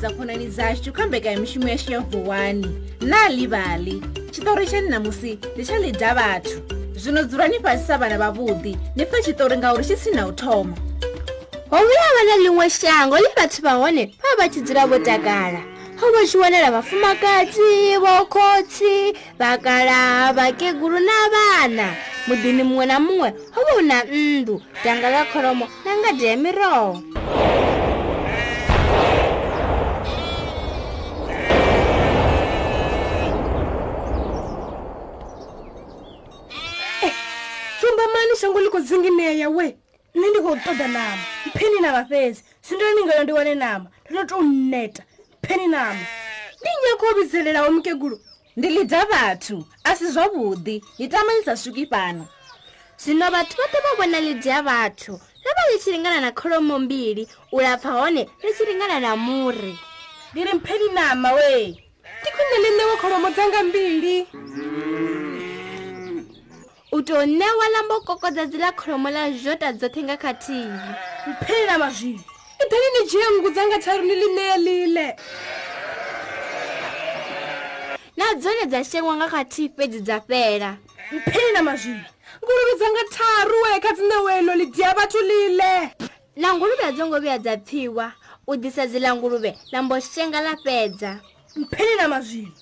dza khonani dzacu kha mbekanyo mishumo yacu ya vuwani na livali tshitori tsha ninamusi ndi tsha lida vathu zwino dzulani fhasi sa vana vhavhuḓi ni pfe tshitori ngauri tshi si na u thoma ho vhuya vha na ḽiṅwe shango ḽi vhathu vha hone vha vha tshi dzula vho takala ho vha tshi wanala vhafumakadzi vhokhotsi vhakalaha vhakeguru na vhana muḓini muṅwe na muṅwe ho vha hu na nnḓu danga ḽa kholomo na ngade ya miroho shango liko dzingineya we nṋe ndi khou ṱoḓa nama mpheni nama fhedzi sindoli ni ngayo ndi wane nama ndo tou neta mpheni nama ndi nnye khou vhidzelelaho mukegulu ndi lidza vhathu a si zwavhuḓi ni tama ni sa swuki fhano zwino vhathu vha ḓo vha vhona lidza vhathu ro vha ḽi tshi lingana na kholomo mbili u lapfha hone ri tshi lingana na muri ndi ri mpheni nama we ndi khwine ḽi ṋewe kholomo dzanga mbili mm u tou ṋewa lambo kokodza dzi ḽa kholomo ḽa zhota dzoṱhe nga khathihi mphelela mazwini i ḓani ni dzhie nngu dzanga tharu ni ḽi ṋee ḽiḽe na dzone dza shengwa nga khathihi fhedzi dza fhela mphelela mazwini nguluvi dzanga tharu we kha dzi ṋeweḽo ḽi dia vhathu ḽiḽe na nguluvi a dzongo vhuya dza pfhiwa u ḓisa dzi ḽa nguluve ḽambo shenga ḽa fhedza mphelela mazwini